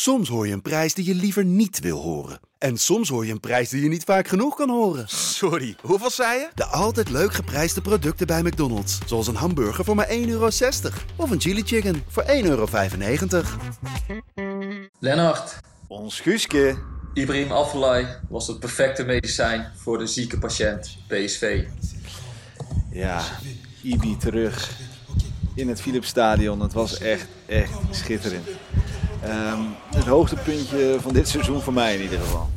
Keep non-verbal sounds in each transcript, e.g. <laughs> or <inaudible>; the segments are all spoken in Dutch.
Soms hoor je een prijs die je liever niet wil horen. En soms hoor je een prijs die je niet vaak genoeg kan horen. Sorry, hoeveel zei je? De altijd leuk geprijsde producten bij McDonald's. Zoals een hamburger voor maar 1,60 euro. Of een chili chicken voor 1,95 euro. Lennart, Ons Guuske. Ibrahim Afellay was het perfecte medicijn voor de zieke patiënt, PSV. Ja, Ibi terug in het Philipsstadion. Het was echt, echt schitterend. Ehm, het hoogtepuntje van dit seizoen voor mij in ieder geval.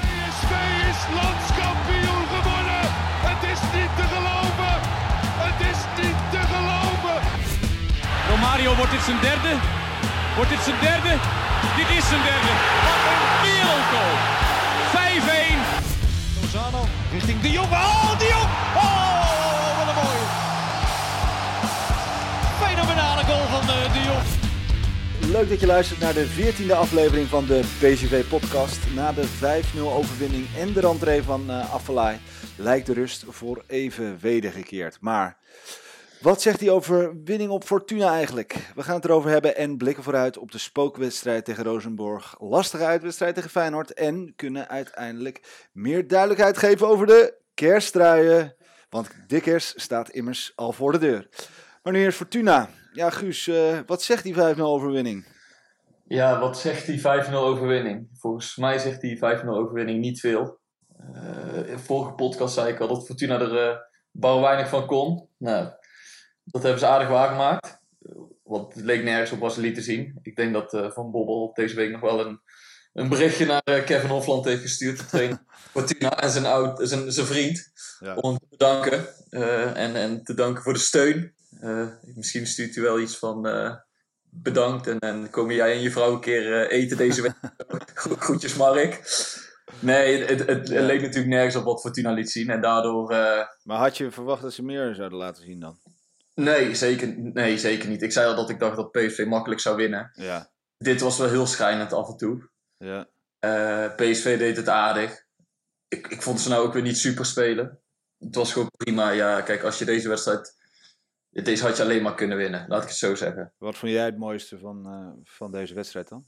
PSV is landskampioen geworden. Het is niet te geloven. Het is niet te geloven. Romario, wordt dit zijn derde? Wordt dit zijn derde? Dit is zijn derde. Wat een wereldgoal. 5-1. Lozano richting De Jong. Oh, Leuk dat je luistert naar de 14e aflevering van de PSV-podcast. Na de 5-0 overwinning en de rentree van uh, lijkt de rust voor even wedergekeerd. Maar wat zegt hij over winning op Fortuna eigenlijk? We gaan het erover hebben en blikken vooruit op de spookwedstrijd tegen Rosenborg. Lastige uitwedstrijd tegen Feyenoord en kunnen uiteindelijk meer duidelijkheid geven over de kersttruien. Want Dikkers staat immers al voor de deur. Maar nu eerst Fortuna. Ja, Guus, uh, wat zegt die 5-0 overwinning? Ja, wat zegt die 5-0 overwinning? Volgens mij zegt die 5-0 overwinning niet veel. Uh, in vorige podcast zei ik al dat Fortuna er uh, bouw weinig van kon. Nou, dat hebben ze aardig waargemaakt. Want het leek nergens op Brazilië te zien. Ik denk dat uh, Van Bobbel deze week nog wel een, een berichtje naar Kevin Hofland heeft gestuurd. De trainer Fortuna en zijn, oud, zijn, zijn vriend. Ja. Om te bedanken. en, en te danken voor de steun. Uh, misschien stuurt u wel iets van uh, bedankt en dan kom jij en je vrouw een keer uh, eten deze week. <laughs> Groetjes Mark. Nee, het, het, ja. het, leek natuurlijk nergens op wat Fortuna liet zien en daardoor... Maar had je verwacht dat ze meer zouden laten zien dan? Nee zeker, nee, zeker niet. Ik zei al dat ik dacht dat PSV makkelijk zou winnen. Ja. Dit was wel heel schijnend af en toe. Ja. PSV deed het aardig. Ik, ik vond ze nou ook weer niet super spelen. Het was gewoon prima. Ja, kijk, als je deze wedstrijd deze had je alleen maar kunnen winnen, laat ik het zo zeggen. Wat vond jij het mooiste van, uh, van deze wedstrijd dan?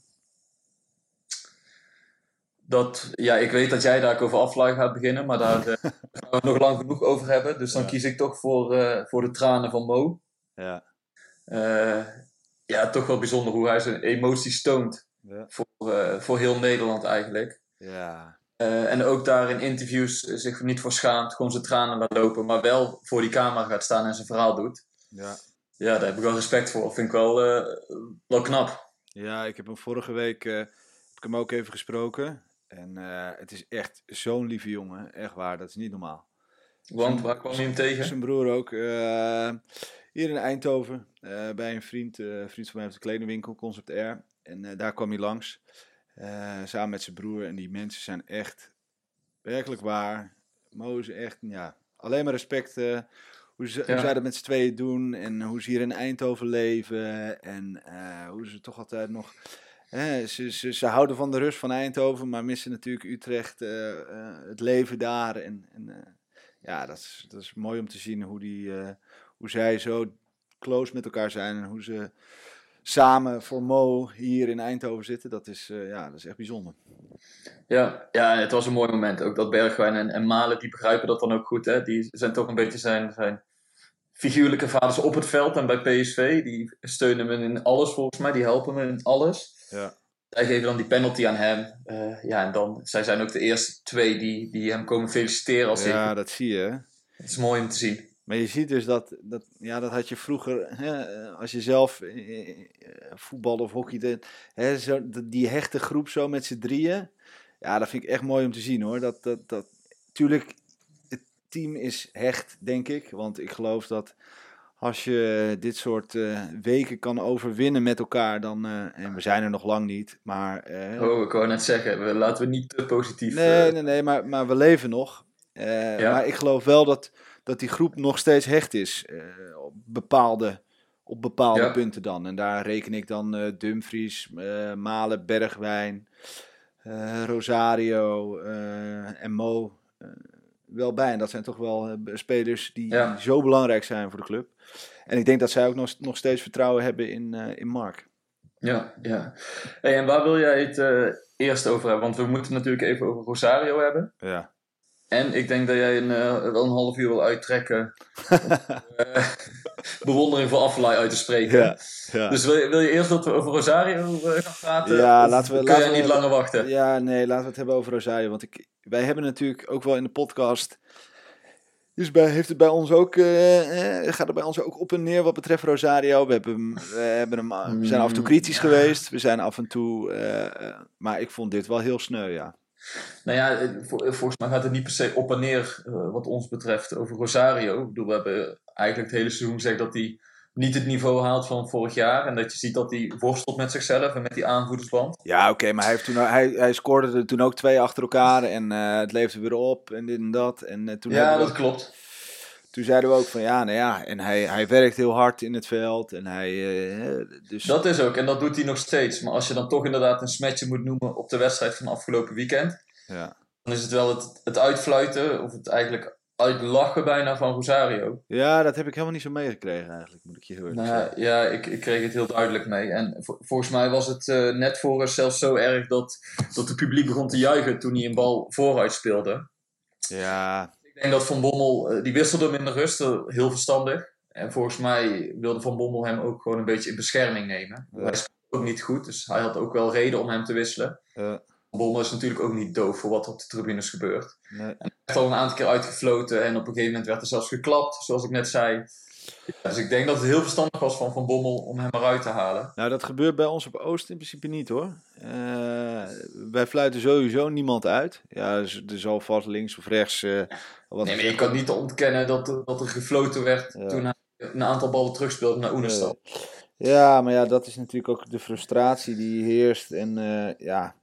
Dat, ja, ik weet dat jij daar over afvlaag gaat beginnen, maar daar uh, <laughs> gaan we nog lang genoeg over hebben. Dus dan ja. kies ik toch voor, uh, voor de tranen van Mo. Ja. ja, toch wel bijzonder hoe hij zijn emoties toont. Ja. Voor, voor heel Nederland eigenlijk. Ja. en ook daar in interviews zich niet voor schaamt, gewoon zijn tranen laat lopen, maar wel voor die camera gaat staan en zijn verhaal doet. Ja. ja, daar heb ik wel respect voor. Vind ik wel, uh, wel knap. Ja, ik heb hem vorige week uh, heb ik hem ook even gesproken. En uh, het is echt zo'n lieve jongen. Echt waar, dat is niet normaal. Want waar kwam je hem tegen? Zijn broer ook. hier in Eindhoven. bij een vriend, vriend van mij heeft een kledingwinkel, Concept Air. En daar kwam hij langs. samen met zijn broer. En die mensen zijn echt werkelijk waar. Mo is echt, ja, alleen maar respect hoe, ze, hoe zij dat met z'n tweeën doen en hoe ze hier in Eindhoven leven en uh, hoe ze toch altijd nog... Hè, ze, ze, ze, houden van de rust van Eindhoven, maar missen natuurlijk Utrecht, uh, uh, het leven daar. En, en ja, dat is, dat is mooi om te zien hoe, die, hoe zij zo close met elkaar zijn en hoe ze samen voor Mo hier in Eindhoven zitten. Dat is, ja, dat is echt bijzonder. Ja, ja, het was een mooi moment. Ook dat Bergwijn en, en Malen, die begrijpen dat dan ook goed. Hè? Die zijn toch een beetje zijn, zijn figuurlijke vaders op het veld. En bij PSV, die steunen me in alles volgens mij. Die helpen me in alles. Ja. Zij geven dan die penalty aan hem. Uh, ja, en dan, zij zijn ook de eerste twee die, die hem komen feliciteren. Als ja, ik. dat zie je. Het is mooi om te zien. Maar je ziet dus dat, dat, ja, dat had je vroeger, hè, als je zelf voetbal of hockey, hè, zo, die hechte groep zo met z'n drieën. Ja, dat vind ik echt mooi om te zien hoor. Dat, dat, dat, tuurlijk, het team is hecht, denk ik. Want ik geloof dat als je dit soort uh, weken kan overwinnen met elkaar, dan. Uh, en we zijn er nog lang niet, maar. Uh, oh, ik wou net zeggen, we, laten we niet te positief. Nee, nee, nee, maar, maar we leven nog. Ja? Maar ik geloof wel dat, dat die groep nog steeds hecht is. op bepaalde, op bepaalde ja. punten dan. En daar reken ik dan Dumfries, Malen, Bergwijn. Rosario en Mo wel bij. En dat zijn toch wel eh, spelers die, Ja. zo belangrijk zijn voor de club. En ik denk dat zij ook nog, nog steeds vertrouwen hebben in, eh, in Mark. Ja, ja. Hey, en waar wil jij het eh, eerst over hebben? Want we moeten natuurlijk even over Rosario hebben. Ja. En ik denk dat jij een, eh, wel een half uur wil uittrekken. <laughs> eh, bewondering voor Affelay uit te spreken. Ja, ja. Dus wil je, wil je eerst dat we over Rosario eh, gaan praten? Ja, laten we- Kun laten jij we- niet langer wachten? Ja, nee, laten we het hebben over Rosario. Want ik, wij hebben natuurlijk ook wel in de podcast. Dus bij, heeft het bij ons ook, gaat het bij ons ook op en neer wat betreft Rosario. We, hebben, we, hebben hem, we zijn af en toe kritisch Mm, geweest. We zijn af en toe. maar ik vond dit wel heel sneu, ja. Nou ja, eh, eh, volgens mij gaat het niet per se op en neer eh, wat ons betreft over Rosario. Ik bedoel, we hebben eigenlijk het hele seizoen gezegd dat hij niet het niveau haalt van vorig jaar. En dat je ziet dat hij worstelt met zichzelf en met die aanvoerdersband. Ja, oké, maar hij, heeft toen, hij, hij scoorde er toen ook twee achter elkaar. En het leefde weer op en dit en dat. En toen, Ja, we dat klopt. Toen zeiden we ook van ja, nou ja. En hij, hij werkt heel hard in het veld. En hij. eh, dus, Dat is ook, en dat doet hij nog steeds. Maar als je dan toch inderdaad een smetje moet noemen op de wedstrijd van afgelopen weekend, ja. dan is het wel het, het uitfluiten, of het eigenlijk uitlachen bijna van Rosario. ja, dat heb ik helemaal niet zo meegekregen eigenlijk, moet ik je heel eerlijk Nou, zeggen. ja, ik, ik kreeg het heel duidelijk mee. En vo- volgens mij was het eh, net voor ons zelfs zo erg dat, dat het publiek begon te juichen toen hij een bal vooruit speelde. Ja, Ik denk dat Van Bommel, eh, die wisselde hem in de rust, eh, heel verstandig. En volgens mij wilde Van Bommel hem ook gewoon een beetje in bescherming nemen. Ja. Hij speelde ook niet goed, dus hij had ook wel reden om hem te wisselen. eh, Van Bommel is natuurlijk ook niet doof voor wat er op de tribunes gebeurt. nee. Hij heeft al een aantal keer uitgefloten en op een gegeven moment werd er zelfs geklapt, zoals ik net zei. Ja, dus ik denk dat het heel verstandig was van Van Bommel om hem eruit te halen. Nou, dat gebeurt bij ons op Oost in principe niet hoor. Eh, wij fluiten sowieso niemand uit. Ja, dus er zal vast links of rechts. eh, wat Nee, maar je kan niet ontkennen dat, er- dat er gefloten werd Ja. toen hij een aantal ballen terugspeelde naar Oenestal. Ja, maar ja, dat is natuurlijk ook de frustratie die heerst. En eh, ja.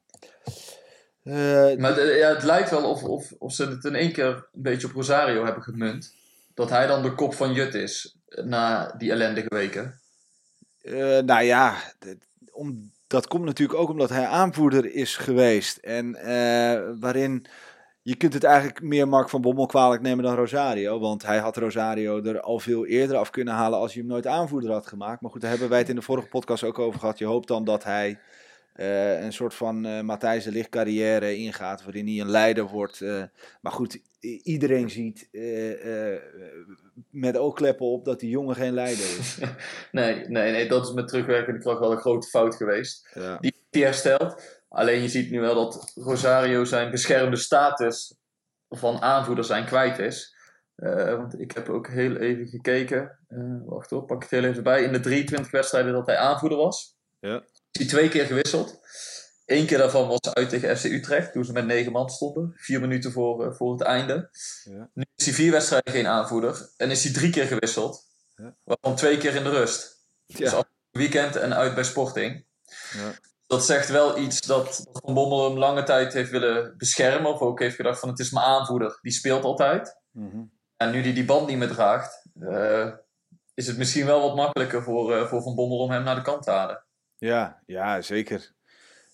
Maar het, ja, het lijkt wel of, of, of ze het in één keer een beetje op Rosario hebben gemunt. Dat hij dan de kop van Jut is eh, na die ellendige weken. Eh, nou ja, om, dat komt natuurlijk ook omdat hij aanvoerder is geweest. En eh, waarin je kunt het eigenlijk meer Mark van Bommel kwalijk nemen dan Rosario. Want hij had Rosario er al veel eerder af kunnen halen als hij hem nooit aanvoerder had gemaakt. Maar goed, daar hebben wij het in de vorige podcast ook over gehad. Je hoopt dan dat hij eh, een soort van eh Matthijs de Ligt carrière ingaat. Waarin hij een leider wordt. eh. maar goed, iedereen ziet met oogkleppen op dat die jongen geen leider is. <laughs> Nee, nee, nee, dat is met terugwerkende kracht wel een grote fout geweest. Ja. Die hersteld. Alleen je ziet nu wel dat Rosario zijn beschermde status van aanvoerder zijn kwijt is. Want ik heb ook heel even gekeken. Wacht hoor, pak ik het heel even bij. In de 23 wedstrijden dat hij aanvoerder was, Ja. Is hij twee keer gewisseld. Eén keer daarvan was uit tegen FC Utrecht, toen ze met negen man stonden. Vier minuten voor, eh, voor het einde. Ja. Nu is hij vier wedstrijden geen aanvoerder. En is hij drie keer gewisseld. Ja. Waarvan twee keer in de rust. Dus af- weekend en uit bij Sporting. Ja. Dat zegt wel iets dat, dat Van Bommel hem lange tijd heeft willen beschermen. Of ook heeft gedacht van het is mijn aanvoerder, die speelt altijd. Mhm. En nu die die band niet meer draagt, eh, is het misschien wel wat makkelijker voor, eh, voor Van Bommel om hem naar de kant te halen. Ja, ja, zeker.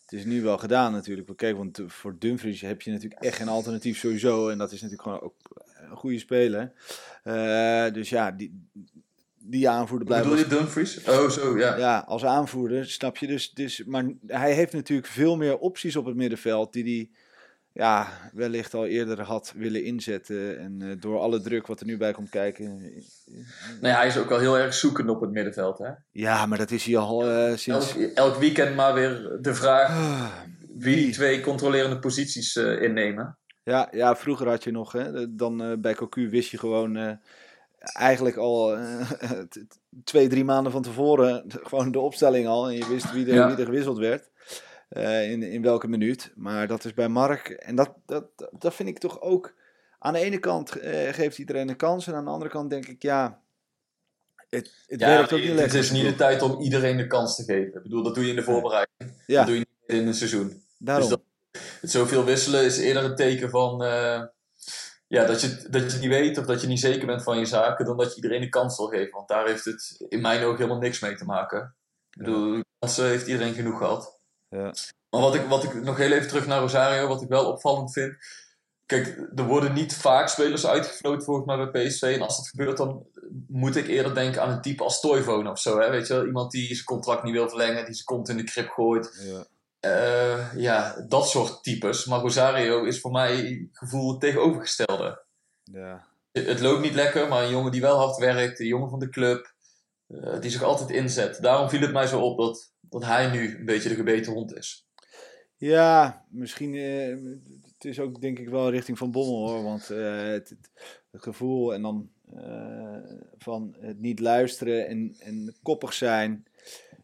Het is nu wel gedaan natuurlijk. Want Kijk, want voor Dumfries heb je natuurlijk echt geen alternatief sowieso. En dat is natuurlijk gewoon ook een goede speler. Eh, dus ja, die, die aanvoerder blijft... Bedoel je Dumfries? Oh, zo, ja. Ja, als aanvoerder, snap je. Dus, dus, maar hij heeft natuurlijk veel meer opties op het middenveld die hij ja, wellicht al eerder had willen inzetten. En eh, door alle druk wat er nu bij komt kijken. Nee, hij is ook wel heel erg zoekend op het middenveld. Hè? Ja, maar dat is hij al eh, sinds... Elk, elk weekend maar weer de vraag Ah, wie die twee controlerende posities eh, innemen. Ja, ja, vroeger had je nog, hè, dan eh, bij Cocu wist je gewoon eh, eigenlijk al eh, <laughs> twee, drie maanden van tevoren gewoon de opstelling al. En je wist wie er, Ja. wie er gewisseld werd, eh, in, in welke minuut. Maar dat is bij Mark, en dat, dat, dat vind ik toch ook, aan de ene kant eh, geeft iedereen een kans. En aan de andere kant denk ik, ja, het, het Ja, werkt ook niet het lekker. is niet de tijd om iedereen de kans te geven. Ik bedoel, dat doe je in de voorbereiding. Ja, Dat doe je niet in een seizoen. daarom. Dus dat, het zoveel wisselen is eerder een teken van eh, ja, dat, je, dat je het niet weet of dat je niet zeker bent van je zaken, dan dat je iedereen een kans wil geven. Want daar heeft het in mijn ogen helemaal niks mee te maken. Ik bedoel, kansen heeft iedereen genoeg gehad. Ja. Maar wat ik, wat ik nog heel even terug naar Rosario, wat ik wel opvallend vind. kijk, er worden niet vaak spelers uitgefloten volgens mij bij PSV. En als dat gebeurt, dan moet ik eerder denken aan een type als Toivonen of zo. Hè? Weet je wel? Iemand die zijn contract niet wil verlengen, die zijn kont in de krip gooit. Ja. Eh, ja, dat soort types. Maar Rosario is voor mij gevoel het tegenovergestelde. Ja. Het loopt niet lekker, maar een jongen die wel hard werkt, een jongen van de club, eh, die zich altijd inzet. Daarom viel het mij zo op dat, dat hij nu een beetje de gebeten hond is. Ja, misschien. eh, het is ook denk ik wel richting Van Bommel hoor. Want eh, het, gevoel en dan eh, van het niet luisteren en, en koppig zijn.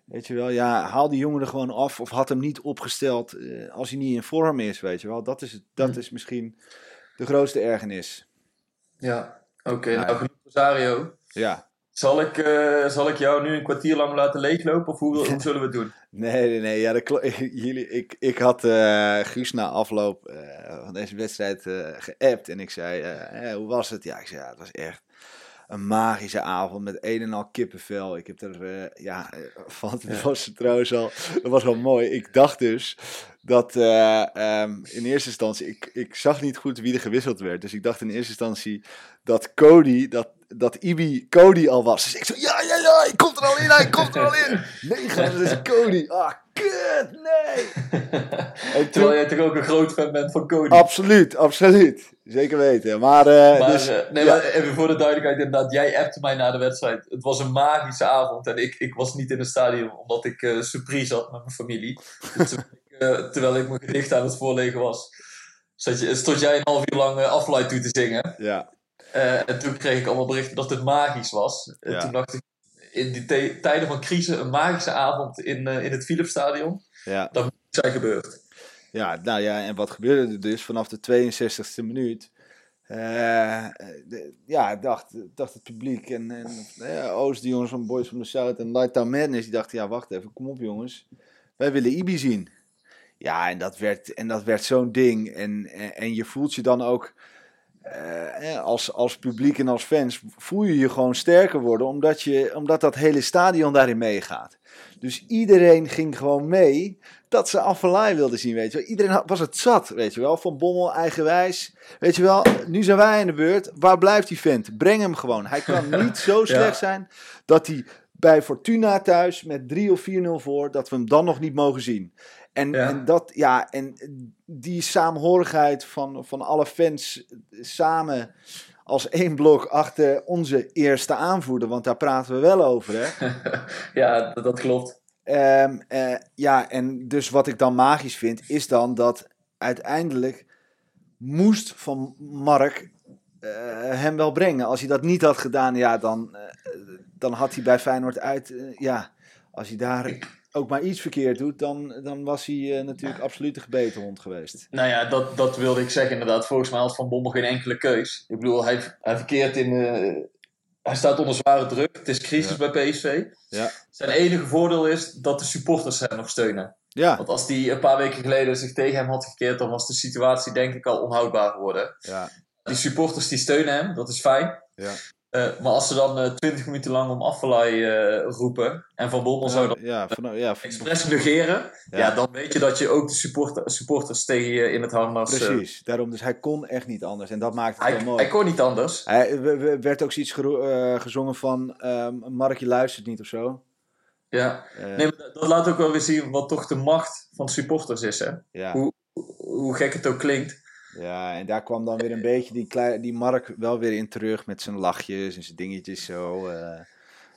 Weet je wel, ja, haal die jongen er gewoon af of had hem niet opgesteld als hij niet in vorm is, weet je wel. Dat is, het, dat Hm. is misschien de grootste ergernis. Ja, oké. Ja. nou, Rosario. Ja, Zal ik, eh, zal ik jou nu een kwartier lang laten leeglopen of hoe, hoe zullen we het doen? <laughs> Nee, nee, nee. Ja, <laughs> Jullie, ik, ik had eh, Guus na afloop eh, van deze wedstrijd geappt. En ik zei, hoe was het? Ja, ik zei, ja, het was echt een magische avond met een en al kippenvel. Ik heb er, eh, ja, eh, <laughs> van het Ja. was trouwens al, dat was wel mooi. Ik dacht dus dat eh, ehm, in eerste instantie, ik, ik zag niet goed wie er gewisseld werd. Dus ik dacht in eerste instantie dat Cody, dat, dat Ibi Cody al was. Dus ik zo, ja, ja, ja, ik kom er al in, hij komt er al in. <laughs> Nee, dat is Cody. Ah, kut, nee. <laughs> En Terwijl jij toch ook een groot fan bent van Cody. Absoluut, absoluut. Zeker weten. Maar, eh, Maar, dus, eh, nee, ja. maar even voor de duidelijkheid, inderdaad, jij appte mij na de wedstrijd. Het was een magische avond en ik, ik was niet in het stadion omdat ik eh surprise had met mijn familie. Dus terwijl, ik, terwijl ik mijn gedicht aan het voorlezen was, stond jij een half uur lang afluit toe te zingen. ja, en toen kreeg ik allemaal berichten dat het magisch was. En Ja. toen dacht ik, in die tijden van crisis, een magische avond in, eh, in het Philipsstadion, ja. dat moet zijn gebeurd. Ja, nou ja, en wat gebeurde er dus vanaf de 62e minuut? Eh, de- ja, dacht, dacht het publiek en, en eh, Oost, die jongens van Boys from the South en Lighttown Madness, die dachten, ja, wacht even, kom op jongens, wij willen Ibi zien. Ja, en dat werd, en dat werd zo'n ding. En, en, en je voelt je dan ook, eh, eh, als, als publiek en als fans, voel je je gewoon sterker worden, omdat, je, omdat dat hele stadion daarin meegaat. Dus iedereen ging gewoon mee dat ze Affelay wilden zien, weet je wel. Iedereen had- was het zat, weet je wel. Van Bommel, eigenwijs. Weet je wel, nu zijn wij in de beurt. Waar blijft die vent? Breng hem gewoon. Hij kan <laughs> niet zo slecht zijn dat hij bij Fortuna thuis met 3 of 4-0 voor, dat we hem dan nog niet mogen zien. En, Ja. en dat, ja, en die saamhorigheid van, van alle fans samen als één blok achter onze eerste aanvoerder, want daar praten we wel over, hè. <laughs> ja, dat, dat klopt. Ehm, eh, ja, en dus wat ik dan magisch vind, is dan dat uiteindelijk moest van Mark eh, hem wel brengen. Als hij dat niet had gedaan, ja, dan, eh, dan had hij bij Feyenoord uit, ja, als hij daar ook maar iets verkeerd doet, dan, dan was hij eh, natuurlijk absoluut de gebeten hond geweest. Nou ja, dat, dat wilde ik zeggen inderdaad. Volgens mij had Van Bommel geen enkele keus. Ik bedoel, hij, hij verkeert in... eh, hij staat onder zware druk. Het is crisis bij PSV. Ja. Zijn enige voordeel is dat de supporters hem nog steunen. Ja, Want als die een paar weken geleden zich tegen hem had gekeerd, dan was de situatie denk ik al onhoudbaar geworden. ja, Die supporters die steunen hem, dat is fijn. ja. Eh, maar als ze dan eh, twintig minuten lang om afvallei eh, roepen en Van Bommel zou dat ja, van, ja, van- expres negeren, ja. Dan weet je dat je ook de supporter, supporters tegen je in het harnas... precies. Daarom, dus hij kon echt niet anders en dat maakt het hij, wel mooi. hij kon niet anders. Hij, er er werd ook zoiets gezongen van ehm Mark, je luistert niet of zo. Ja. Nee, maar dat laat ook wel weer zien wat toch de macht van supporters is. Hè? ja. Hoe, hoe gek het ook klinkt. Ja, en daar kwam dan weer een beetje die, klei- die Mark wel weer in terug met zijn lachjes en zijn dingetjes zo. eh.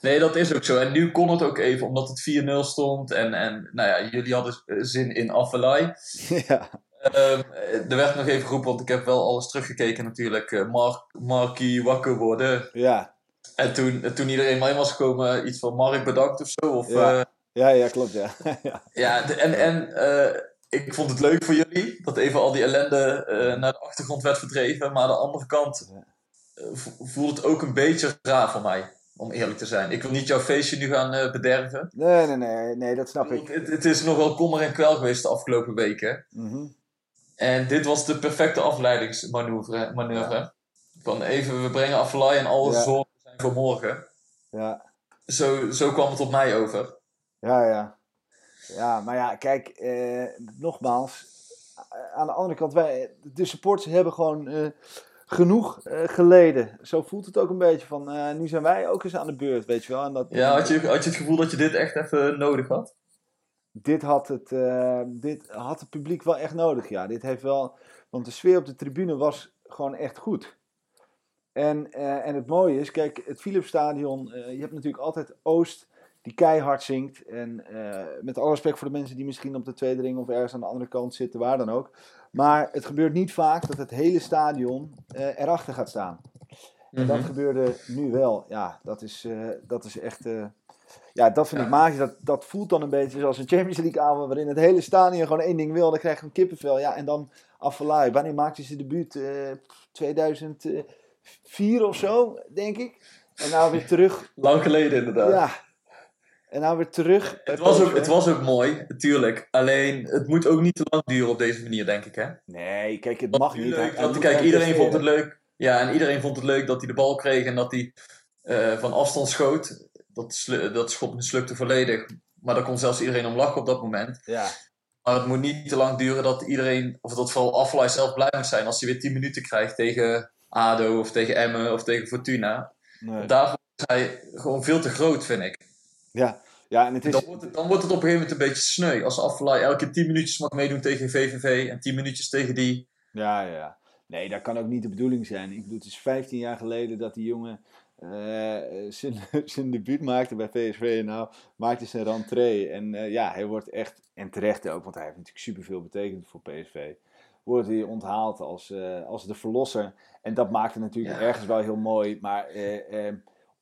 Nee, dat is ook zo. En nu kon het ook even, omdat het 4-0 stond. En, en nou ja, jullie hadden eh, zin in Affelay. <laughs> ja, Ehm, er werd nog even geroepen, want ik heb wel alles teruggekeken natuurlijk. eh, Mark, Markie wakker worden. ja, En toen, toen iedereen mee was gekomen, iets van Mark bedankt of zo. Of, Ja. eh, ja, ja, klopt, ja. <laughs> ja. En, en eh, ik vond het leuk voor jullie dat even al die ellende eh, naar de achtergrond werd verdreven. Maar aan de andere kant eh, vo- voelt het ook een beetje raar voor mij, om eerlijk te zijn. Ik wil niet jouw feestje nu gaan eh, bederven. Nee, nee, nee, nee, dat snap ik. Het, het is nogal kommer en kwel geweest de afgelopen weken. Mhm. En dit was de perfecte afleidingsmanoeuvre. Manoeuvre. Van even, we brengen Aflaai en alle Ja. zorgen zijn voor morgen. Ja, Zo, zo kwam het op mij over. ja, ja. Ja, maar ja, kijk, eh, nogmaals, aan de andere kant, wij, de supporters hebben gewoon eh, genoeg eh, geleden. Zo voelt het ook een beetje van, eh, nu zijn wij ook eens aan de beurt, weet je wel. En dat, Ja, had je, had je het gevoel dat je dit echt even nodig had? dit, had het, eh, dit had het publiek wel echt nodig, ja. Dit heeft wel, want de sfeer op de tribune was gewoon echt goed. En, eh, en het mooie is, kijk, het Philipsstadion, eh je hebt natuurlijk altijd Oost die keihard zingt. En eh, met alle respect voor de mensen die misschien op de tweede ring of ergens aan de andere kant zitten, waar dan ook. Maar het gebeurt niet vaak dat het hele stadion eh, erachter gaat staan. En dat Mhm. gebeurde nu wel. Ja, dat is, eh, dat is echt. ja, dat vind ik magisch. Dat, dat voelt dan een beetje zoals een Champions League avond. waarin het hele stadion gewoon één ding wil. Dan krijg je een kippenvel. Ja, en dan Afvalai. Wanneer maakte ze debuut? Eh 2004 of zo, denk ik. En nou weer terug. Lang geleden inderdaad. Ja. En nou weer terug. Het was, ook, het was ook mooi, natuurlijk. Alleen, het moet ook niet te lang duren op deze manier, denk ik. Hè? Nee, kijk, het mag niet. Leuk, want, kijk, iedereen vond het leuk. Ja, en iedereen vond het leuk dat hij de bal kreeg en dat hij eh, van afstand schoot. Dat, dat schot mislukte volledig. Maar daar kon zelfs iedereen om lachen op dat moment. Ja, Maar het moet niet te lang duren dat iedereen, of dat vooral Aflaai zelf blij moet zijn als hij weer 10 minuten krijgt tegen ADO of tegen Emmen of tegen Fortuna. nee. Daarvoor is hij gewoon veel te groot, vind ik. ja. Ja, en het is. Dan wordt het, dan wordt het op een gegeven moment een beetje sneu. Als Aflaai elke keer 10 minuutjes mag meedoen tegen VVV en 10 minuutjes tegen die. Ja, ja, ja. Nee, dat kan ook niet de bedoeling zijn. Ik bedoel, het is 15 jaar geleden dat die jongen eh, zijn, <laughs> zijn debuut maakte bij PSV. En nou maakte zijn rentree. En eh, ja, hij wordt echt, en terecht ook, want hij heeft natuurlijk superveel betekend voor PSV. Wordt hij onthaald als, eh, als de verlosser. En dat maakt het natuurlijk Ja. ergens wel heel mooi. Maar eh, eh,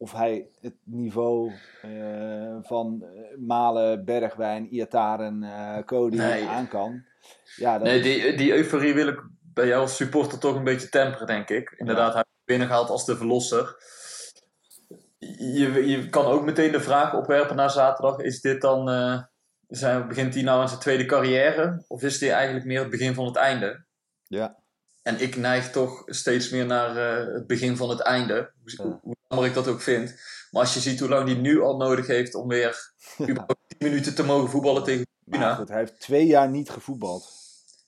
of hij het niveau eh, van eh, Malen, Bergwijn, Iataren, eh Cody Nee. aan kan. Ja, dat Nee, is- die, die euforie wil ik bij jou als supporter toch een beetje temperen, denk ik. Inderdaad, hij wordt binnengehaald als de verlosser. Je, je kan ook meteen de vraag opwerpen na zaterdag: is dit dan. zijn, begint hij nou aan zijn tweede carrière? Of is dit eigenlijk meer het begin van het einde? Ja. En ik neig toch steeds meer naar eh, het begin van het einde. Hoe, Ja. hoe jammer ik dat ook vind. Maar als je ziet hoe lang hij nu al nodig heeft om weer <laughs> überhaupt 10 minuten te mogen voetballen tegen Maar goed, hij heeft twee jaar niet gevoetbald.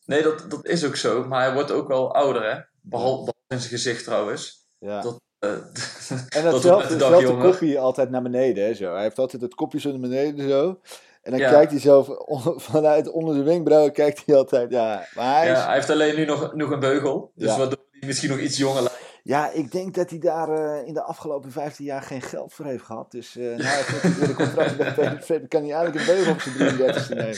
Nee, dat, dat is ook zo. Maar hij wordt ook wel ouder, hè? Behalve, behalve in zijn gezicht trouwens. Ja. Dat, eh, <laughs> en de dag, hetzelfde jongen. kopje altijd naar beneden. Hè, zo. Hij heeft altijd het kopje zo naar beneden zo. En dan Ja. kijkt hij zo van- <laughs> vanuit onder zijn wenkbrauwen kijkt hij altijd. Ja, maar hij is, Ja, hij heeft alleen nu nog, nog een beugel. Dus Ja. waardoor hij misschien nog iets jonger lijkt. ja, ik denk dat hij daar eh, in de afgelopen 15 jaar geen geld voor heeft gehad. Dus eh nou, hij heeft natuurlijk weer een contract bij <laughs> PSV. Kan hij eigenlijk een beugel op zijn 33 <laughs> nemen.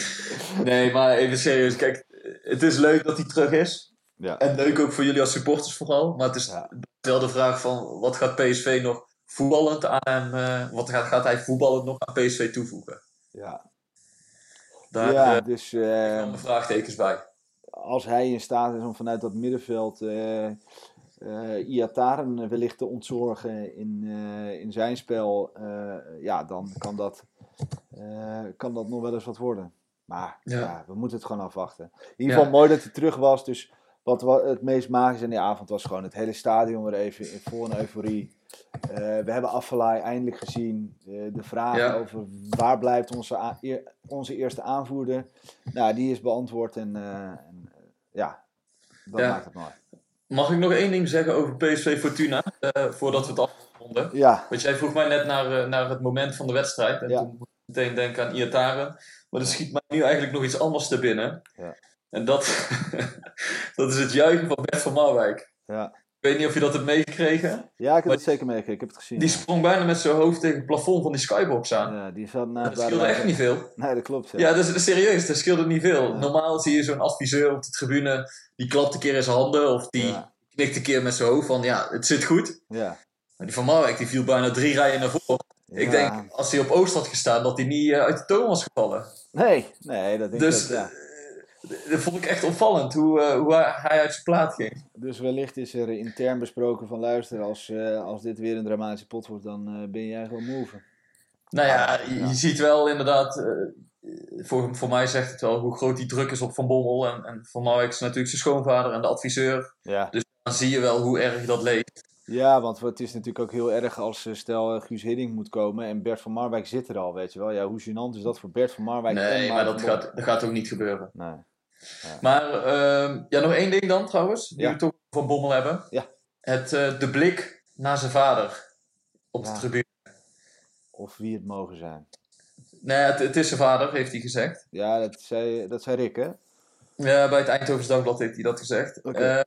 Nee, maar even serieus. Kijk, het is leuk dat hij terug is. Ja. En leuk ook voor jullie als supporters vooral. Maar het is Ja. wel de vraag van... Wat gaat PSV nog voetballend aan hem... eh, wat gaat, gaat hij voetballend nog aan PSV toevoegen? Ja, Daar ja eh, dus komen de vraagtekens bij. als hij in staat is om vanuit dat middenveld eh Iataren wellicht te ontzorgen in, in zijn spel, ja, dan kan dat, kan dat nog wel eens wat worden. Maar ja. Ja. we moeten het gewoon afwachten. In ieder Ja. geval mooi dat hij terug was. Dus wat wa- het meest magische aan die avond was gewoon het hele stadion weer even in vol een euforie. Eh, we hebben Affelay eindelijk gezien. Eh, de vraag Ja. over waar blijft onze, eer- onze eerste aanvoerder. Nou, die is beantwoord. En, eh, en ja, dat Ja. maakt het mooi. Mag ik nog één ding zeggen over PSV Fortuna? voordat we het afronden. Ja, Want jij vroeg mij net naar, naar het moment van de wedstrijd. En Ja. toen moest ik meteen denken aan Iataren. Maar er schiet mij nu eigenlijk nog iets anders te binnen. Ja. En dat, <laughs> dat is het juichen van Bert van Marwijk. ja. Ik weet niet of je dat hebt meegekregen. ja ik heb het zeker meegekregen. Ik heb het gezien. Die ja. sprong bijna met zijn hoofd tegen het plafond van die skybox aan. Ja, die zat naast dat scheelde echt niet veel. <laughs> Nee, dat klopt. Ja. Ja, dat is serieus, dat scheelde niet veel. Ja. Normaal zie je zo'n adviseur op de tribune, die klapt een keer in zijn handen of die knikt een keer met zijn hoofd van ja, het zit goed. Ja. Maar die van Marwijk die viel bijna drie rijen naar voren. Ik denk, als hij op Oost had gestaan, dat hij niet eh, uit de toon was gevallen. Nee, nee, dat denk Dus ik. ook, dat vond ik echt opvallend, hoe, eh, hoe hij uit zijn plaat ging. Dus wellicht is er intern besproken van luister, als, eh, als dit weer een dramatische pot wordt, dan eh, ben jij gewoon move. Nou ja, je, ziet wel inderdaad, voor, voor mij zegt het wel hoe groot die druk is op Van Bommel. En, en Van Marwijk is natuurlijk zijn schoonvader en de adviseur. Ja. Dan zie je wel hoe erg dat leeft. Ja, want het is natuurlijk ook heel erg als eh, stel eh, Guus Hiddink moet komen en Bert van Marwijk zit er al, weet je wel. Ja, hoe gênant is dat voor Bert van Marwijk? en Nee, maar dat gaat, dat gaat ook niet gebeuren. Nee. Maar ehm, ja, nog één ding dan trouwens, die Ja. we toch van Bommel hebben. Ja. Het, eh, de blik naar zijn vader op Ja. de tribune. Of wie het mogen zijn. Nee, het, het is zijn vader, heeft hij gezegd. Ja, dat zei, dat zei Rick, hè? Ja, bij het Eindhoven's Dagblad heeft hij dat gezegd. Oké.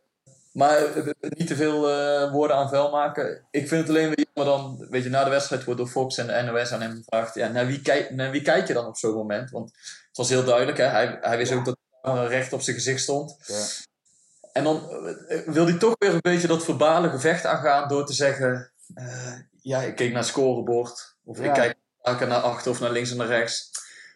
Maar eh, niet te veel eh, woorden aan vuil maken. Ik vind het alleen weer jammer dan, weet je, na de wedstrijd wordt door Fox en de NOS aan hem gevraagd. Ja, naar wie, kijk, naar wie kijk je dan op zo'n moment? Want het was heel duidelijk, hè? Hij, hij wist ook dat de camera recht op zijn gezicht stond. Ja. En dan eh, wil hij toch weer een beetje dat verbale gevecht aangaan door te zeggen: eh, Ja, ik keek naar het scorebord. Of Ja. ik kijk vaker naar achter of naar links en naar rechts.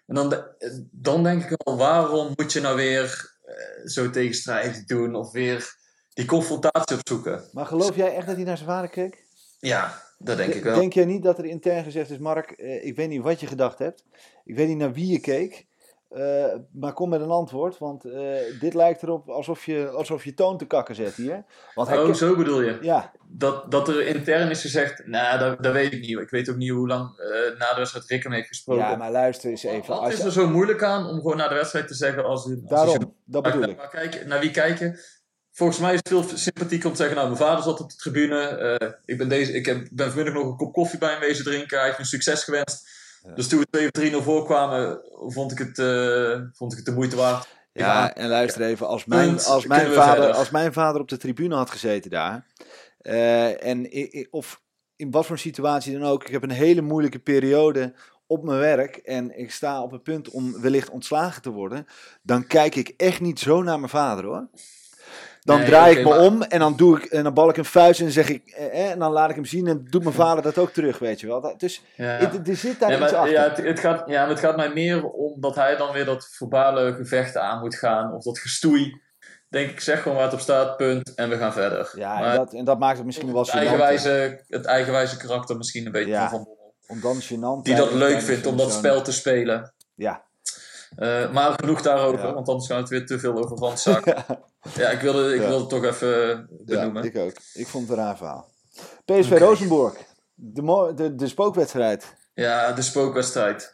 En dan, de- dan denk ik al: waarom moet je nou weer eh, zo tegenstrijdig doen? Of weer die confrontatie opzoeken? Maar geloof jij echt dat hij naar zijn vader keek? Ja, dat denk ik wel. Denk jij niet dat er intern gezegd is, Mark, eh, ik weet niet wat je gedacht hebt. Ik weet niet naar wie je keek. eh, maar kom met een antwoord, want eh, dit lijkt erop alsof je, alsof je toon te kakken zet hier. Want hij Oh, zo bedoel je? Ja, Dat, dat er intern is gezegd: Nou, dat, dat weet ik niet. Ik weet ook niet hoe lang eh, na de wedstrijd Rick hem heeft gesproken. ja, maar luister eens even. Wat Als is je- er zo moeilijk aan om gewoon na de wedstrijd te zeggen: als, als je daarom, dat bedoel Maar, ik. kijken, naar wie kijken? Volgens mij is het veel sympathieker om te zeggen: Nou, mijn vader zat op de tribune. eh, ik ben, deze, ik heb, ben vanmiddag nog een kop koffie bij hem wezen drinken. Hij heeft me succes gewenst. Dus toen we 2 of 3-0 voorkwamen, vond ik, het, eh, vond ik het de moeite waard. Ja, en luister even, als mijn, Punt, als mijn, vader, als mijn vader op de tribune had gezeten daar, eh, en of in wat voor situatie dan ook, ik heb een hele moeilijke periode op mijn werk en ik sta op het punt om wellicht ontslagen te worden, dan kijk ik echt niet zo naar mijn vader hoor. Dan Nee, draai ik me maar- om en dan, doe ik, en dan bal ik een vuist en dan zeg ik, eh, eh, en dan laat ik hem zien en doet mijn vader dat ook terug, weet je wel. Dat, dus Ja. het- er zit daar Ja, iets maar, achter. ja, het, het gaat, ja, maar het gaat mij meer om dat hij dan weer dat verbale gevecht aan moet gaan. Of dat gestoei. Denk ik, zeg gewoon waar het op staat, punt. En we gaan verder. ja, maar en dat, en dat maakt het misschien wel het, eigenwijze, het eigenwijze karakter misschien een beetje Ja. van. Om dan gênant Die dat leuk vindt om dat spel te spelen. Ja. Eh, maar genoeg daarover, Ja. want anders gaan we het weer te veel over randzaken. <laughs> ja, ik wilde, ik wilde het toch even benoemen. Ja, ik ook. Ik vond het een raar verhaal. PSV. Rosenborg. De, de, de spookwedstrijd. Ja, de spookwedstrijd.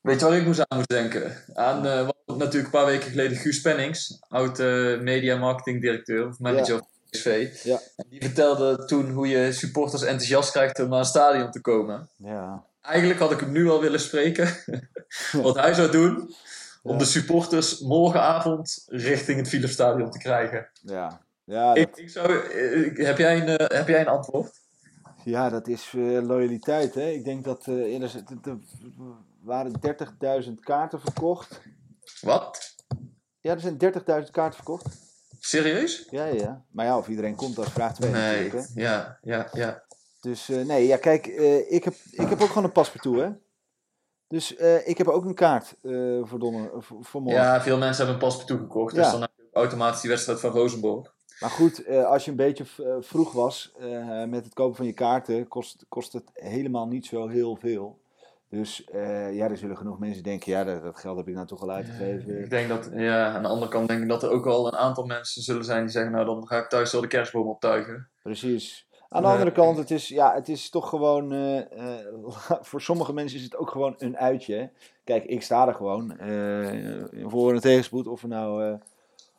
Weet je waar ik moest aan moet denken? Aan eh, wat natuurlijk een paar weken geleden Guus Pennings, oud eh, media marketing directeur of manager van PSV. Ja. En die vertelde toen hoe je supporters enthousiast krijgt om naar een stadion te komen. Ja. Eigenlijk had ik hem nu al willen spreken. <laughs> wat hij zou doen om de supporters morgenavond richting het Philipsstadion te krijgen. Ja. Ja, Ik, dat, ik zou, eh, heb, jij een, eh, heb jij een antwoord? ja, dat is eh, loyaliteit. Hè? Ik denk dat eh, er, zit- er waren 30.000 kaarten verkocht. Wat? Ja, er zijn 30.000 kaarten verkocht. Serieus? Ja, ja, ja. Maar ja, of iedereen komt, dat is vraag 2 Nee, natuurlijk. Hè? ja, ja, ja. Dus eh, nee, ja, kijk, eh, ik, heb, ik heb ook gewoon een paspartout, hè. Dus eh, ik heb ook een kaart eh, voor, voor, voor morgen. Ja, veel mensen hebben een paspoort toegekocht. Ja. Dus dan heb je ook automatisch die wedstrijd van Rosenborg. Maar goed, eh, als je een beetje vroeg was met het kopen van je kaarten, kost, kost het helemaal niet zo heel veel. Dus ja, er zullen genoeg mensen denken, ja, dat, dat geld heb ik nou toch al uitgegeven. Ik denk dat, ja, aan de andere kant denk ik dat er ook wel een aantal mensen zullen zijn die zeggen, nou dan ga ik thuis wel de kerstboom optuigen. Precies. Aan de andere kant, het is, ja, het is toch gewoon, eh, eh, <laughs> voor sommige mensen is het ook gewoon een uitje. Kijk, ik sta er gewoon eh, voor een tegenspoed, of er nou,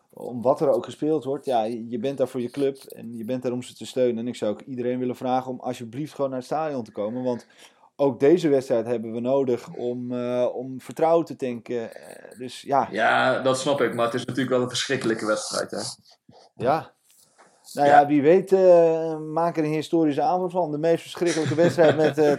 om wat er ook gespeeld wordt. Ja, je bent daar voor je club en je bent daar om ze te steunen. En ik zou ook iedereen willen vragen om alsjeblieft gewoon naar het stadion te komen. Want ook deze wedstrijd hebben we nodig om, om vertrouwen te tanken. Dus ja, Ja, dat snap ik, maar het is natuurlijk wel een verschrikkelijke wedstrijd. Hè? Ja. Nou ja, wie weet uh, maak er een historische avond van. De meest verschrikkelijke wedstrijd <laughs> met uh,